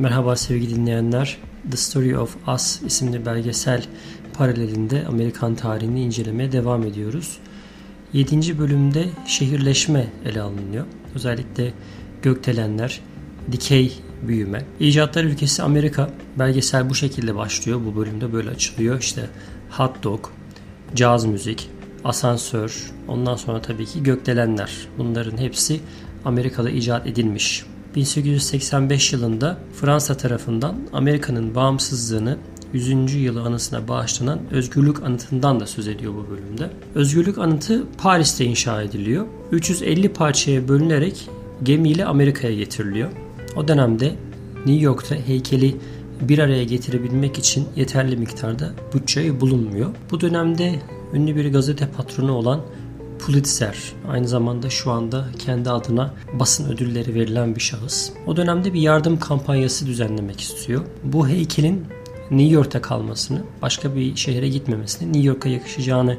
Merhaba sevgili dinleyenler. The Story of Us isimli belgesel paralelinde Amerikan tarihini incelemeye devam ediyoruz. 7. bölümde şehirleşme ele alınıyor. Özellikle gökdelenler, dikey büyüme. İcatlar ülkesi Amerika. Belgesel bu şekilde başlıyor. Bu bölümde böyle açılıyor. İşte hot dog, caz müzik, asansör, ondan sonra tabii ki gökdelenler. Bunların hepsi Amerika'da icat edilmiş. 1885 yılında Fransa tarafından Amerika'nın bağımsızlığını 100. yılı anısına bağışlanan Özgürlük Anıtı'ndan da söz ediyor bu bölümde. Özgürlük Anıtı Paris'te inşa ediliyor. 350 parçaya bölünerek gemiyle Amerika'ya getiriliyor. O dönemde New York'ta heykeli bir araya getirebilmek için yeterli miktarda bütçe bulunmuyor. Bu dönemde ünlü bir gazete patronu olan Pulitzer aynı zamanda şu anda kendi adına basın ödülleri verilen bir şahıs. O dönemde bir yardım kampanyası düzenlemek istiyor. Bu heykelin New York'ta kalmasını, başka bir şehre gitmemesini, New York'a yakışacağını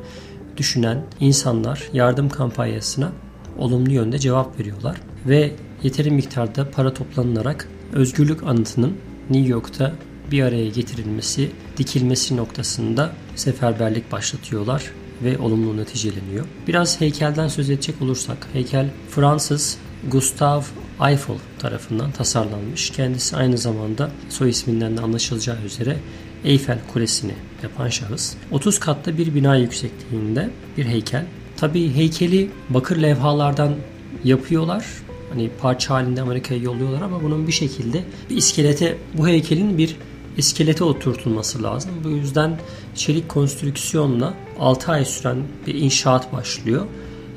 düşünen insanlar yardım kampanyasına olumlu yönde cevap veriyorlar ve yeteri miktarda para toplanılarak özgürlük anıtının New York'ta bir araya getirilmesi, dikilmesi noktasında seferberlik başlatıyorlar ve olumlu neticeleniyor. Biraz heykelden söz edecek olursak, heykel Fransız Gustave Eiffel tarafından tasarlanmış. Kendisi aynı zamanda soy isminden de anlaşılacağı üzere Eiffel Kulesi'ni yapan şahıs. 30 katlı bir bina yüksekliğinde bir heykel. Tabii heykeli bakır levhalardan yapıyorlar. Hani parça halinde Amerika'ya yolluyorlar ama bunun bir şekilde bir iskelete bu heykelin bir iskelete oturtulması lazım. Bu yüzden çelik konstrüksiyonla 6 ay süren bir inşaat başlıyor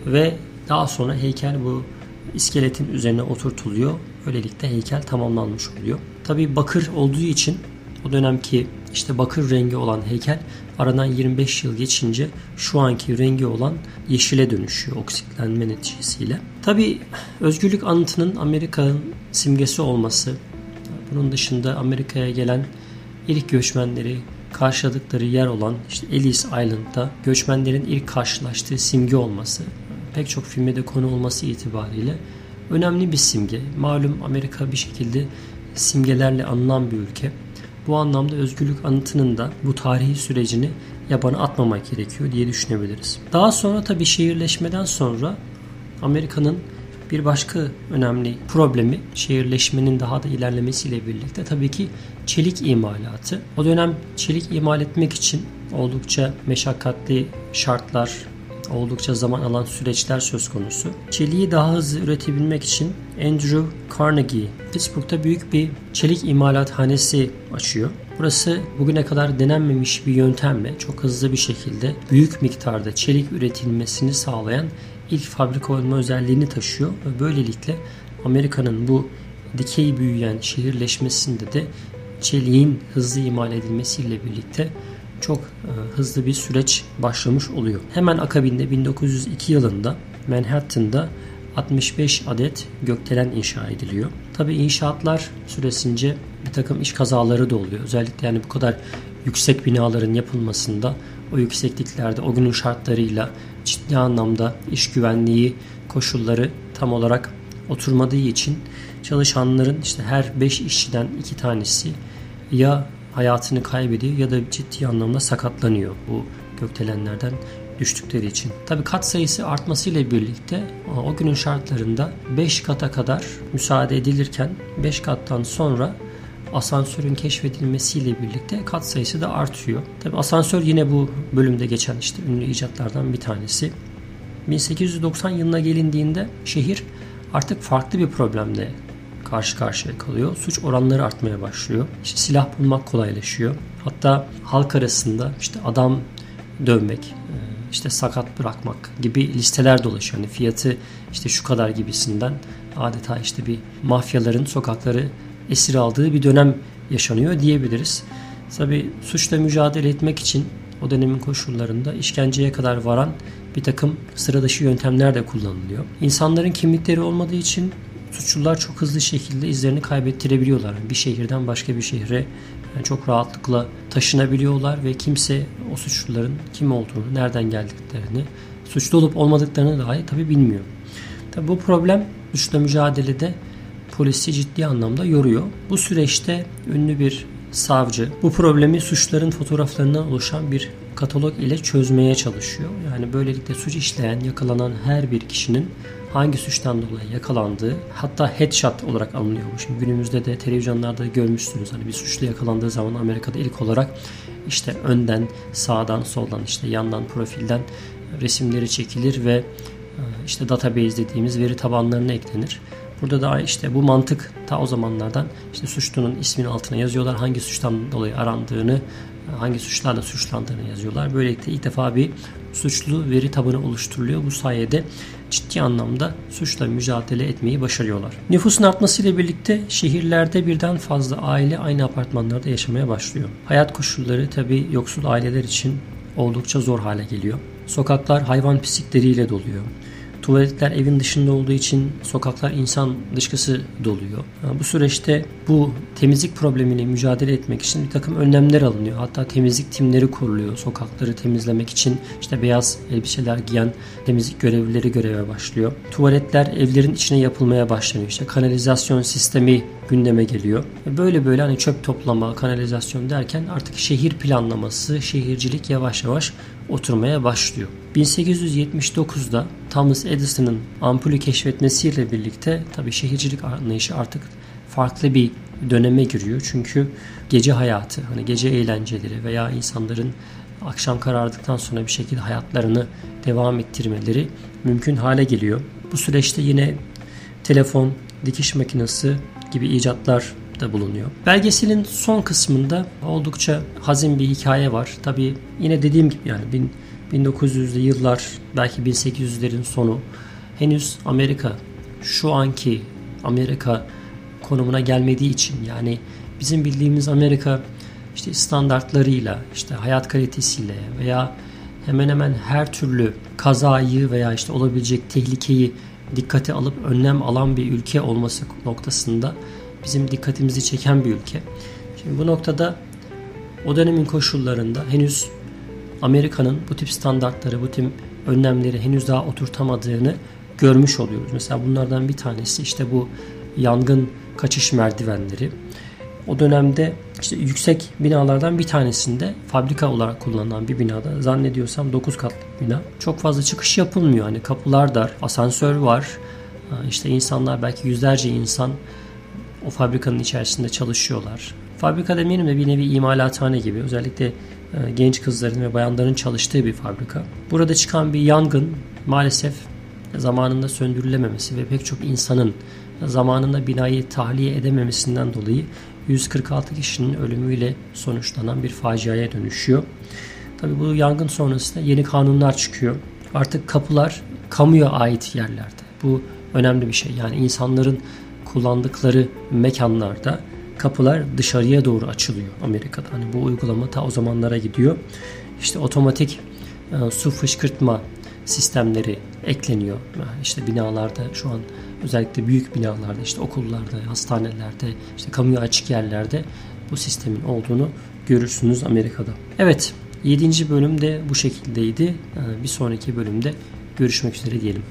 ve daha sonra heykel bu iskeletin üzerine oturtuluyor. Böylelikle heykel tamamlanmış oluyor. Tabii bakır olduğu için o dönemki işte bakır rengi olan heykel aradan 25 yıl geçince şu anki rengi olan yeşile dönüşüyor oksitlenme neticesiyle. Tabii özgürlük anıtının Amerika'nın simgesi olması, bunun dışında Amerika'ya gelen ilk göçmenleri karşıladıkları yer olan işte Ellis Island'da göçmenlerin ilk karşılaştığı simge olması, pek çok filme de konu olması itibariyle önemli bir simge. Malum Amerika bir şekilde simgelerle anılan bir ülke. Bu anlamda özgürlük anıtının da bu tarihi sürecini yabana atmamak gerekiyor diye düşünebiliriz. Daha sonra tabii şehirleşmeden sonra Amerika'nın bir başka önemli problemi şehirleşmenin daha da ilerlemesiyle birlikte tabii ki çelik imalatı. O dönem çelik imal etmek için oldukça meşakkatli şartlar, oldukça zaman alan süreçler söz konusu. Çeliği daha hızlı üretebilmek için Andrew Carnegie Pittsburgh'ta büyük bir çelik imalathanesi açıyor. Burası bugüne kadar denenmemiş bir yöntemle çok hızlı bir şekilde büyük miktarda çelik üretilmesini sağlayan ilk fabrika olma özelliğini taşıyor ve böylelikle Amerika'nın bu dikey büyüyen şehirleşmesinde de çeliğin hızlı imal edilmesiyle birlikte çok e, hızlı bir süreç başlamış oluyor. Hemen akabinde 1902 yılında Manhattan'da 65 adet gökdelen inşa ediliyor. Tabi inşaatlar süresince bir takım iş kazaları da oluyor. Özellikle yani bu kadar yüksek binaların yapılmasında o yüksekliklerde o günün şartlarıyla ciddi anlamda iş güvenliği koşulları tam olarak oturmadığı için çalışanların işte her 5 işçiden 2 tanesi ya hayatını kaybediyor ya da ciddi anlamda sakatlanıyor bu gökdelenlerden düştükleri için. Tabi kat sayısı artmasıyla birlikte o günün şartlarında 5 kata kadar müsaade edilirken 5 kattan sonra asansörün keşfedilmesiyle birlikte kat sayısı da artıyor. Tabi asansör yine bu bölümde geçen işte ünlü icatlardan bir tanesi. 1890 yılına gelindiğinde şehir artık farklı bir problemle karşı karşıya kalıyor. Suç oranları artmaya başlıyor. İşte silah bulmak kolaylaşıyor. Hatta halk arasında işte adam dövmek, e, işte sakat bırakmak gibi listeler dolaşıyor. Yani fiyatı işte şu kadar gibisinden adeta işte bir mafyaların sokakları esir aldığı bir dönem yaşanıyor diyebiliriz. Tabi suçla mücadele etmek için o dönemin koşullarında işkenceye kadar varan bir takım sıradışı yöntemler de kullanılıyor. İnsanların kimlikleri olmadığı için suçlular çok hızlı şekilde izlerini kaybettirebiliyorlar. Bir şehirden başka bir şehre yani çok rahatlıkla taşınabiliyorlar ve kimse o suçluların kim olduğunu, nereden geldiklerini, suçlu olup olmadıklarını dahi tabi bilmiyor. Tabi bu problem suçla mücadelede polisi ciddi anlamda yoruyor. Bu süreçte ünlü bir savcı bu problemi suçların fotoğraflarından oluşan bir katalog ile çözmeye çalışıyor. Yani böylelikle suç işleyen, yakalanan her bir kişinin hangi suçtan dolayı yakalandığı hatta headshot olarak alınıyor. Şimdi günümüzde de televizyonlarda görmüşsünüz. Hani bir suçlu yakalandığı zaman Amerika'da ilk olarak işte önden, sağdan, soldan, işte yandan, profilden resimleri çekilir ve e, işte database dediğimiz veri tabanlarına eklenir. Burada da işte bu mantık ta o zamanlardan işte suçlunun isminin altına yazıyorlar. Hangi suçtan dolayı arandığını, hangi suçlarla suçlandığını yazıyorlar. Böylelikle ilk defa bir suçlu veri tabanı oluşturuluyor. Bu sayede ciddi anlamda suçla mücadele etmeyi başarıyorlar. Nüfusun artmasıyla birlikte şehirlerde birden fazla aile aynı apartmanlarda yaşamaya başlıyor. Hayat koşulları tabi yoksul aileler için oldukça zor hale geliyor. Sokaklar hayvan pislikleriyle doluyor. Tuvaletler evin dışında olduğu için sokaklar insan dışkısı doluyor. Bu süreçte bu temizlik problemini mücadele etmek için bir takım önlemler alınıyor. Hatta temizlik timleri kuruluyor. Sokakları temizlemek için işte beyaz elbiseler giyen temizlik görevlileri göreve başlıyor. Tuvaletler evlerin içine yapılmaya başlanıyor. İşte kanalizasyon sistemi gündeme geliyor. Böyle böyle hani çöp toplama, kanalizasyon derken artık şehir planlaması, şehircilik yavaş yavaş oturmaya başlıyor. 1879'da Thomas Edison'ın ampulü keşfetmesiyle birlikte tabi şehircilik anlayışı artık farklı bir döneme giriyor. Çünkü gece hayatı, hani gece eğlenceleri veya insanların akşam karardıktan sonra bir şekilde hayatlarını devam ettirmeleri mümkün hale geliyor. Bu süreçte yine telefon, dikiş makinesi gibi icatlar da bulunuyor. Belgeselin son kısmında oldukça hazin bir hikaye var. Tabi yine dediğim gibi yani 1900'lü yıllar belki 1800'lerin sonu henüz Amerika şu anki Amerika konumuna gelmediği için yani bizim bildiğimiz Amerika işte standartlarıyla işte hayat kalitesiyle veya hemen hemen her türlü kazayı veya işte olabilecek tehlikeyi dikkate alıp önlem alan bir ülke olması noktasında bizim dikkatimizi çeken bir ülke. Şimdi bu noktada o dönemin koşullarında henüz Amerika'nın bu tip standartları, bu tip önlemleri henüz daha oturtamadığını görmüş oluyoruz. Mesela bunlardan bir tanesi işte bu yangın kaçış merdivenleri. O dönemde işte yüksek binalardan bir tanesinde fabrika olarak kullanılan bir binada zannediyorsam 9 katlı bina. Çok fazla çıkış yapılmıyor. Hani kapılar dar, asansör var. İşte insanlar belki yüzlerce insan o fabrikanın içerisinde çalışıyorlar. Fabrika demeyelim de bir nevi imalathane gibi. Özellikle genç kızların ve bayanların çalıştığı bir fabrika. Burada çıkan bir yangın maalesef zamanında söndürülememesi ve pek çok insanın zamanında binayı tahliye edememesinden dolayı 146 kişinin ölümüyle sonuçlanan bir faciaya dönüşüyor. Tabii bu yangın sonrasında yeni kanunlar çıkıyor. Artık kapılar kamuya ait yerlerde. Bu önemli bir şey. Yani insanların kullandıkları mekanlarda kapılar dışarıya doğru açılıyor Amerika'da. Hani bu uygulama ta o zamanlara gidiyor. İşte otomatik e, su fışkırtma sistemleri ekleniyor. İşte binalarda şu an özellikle büyük binalarda işte okullarda, hastanelerde, işte kamuya açık yerlerde bu sistemin olduğunu görürsünüz Amerika'da. Evet 7. bölüm de bu şekildeydi. E, bir sonraki bölümde görüşmek üzere diyelim.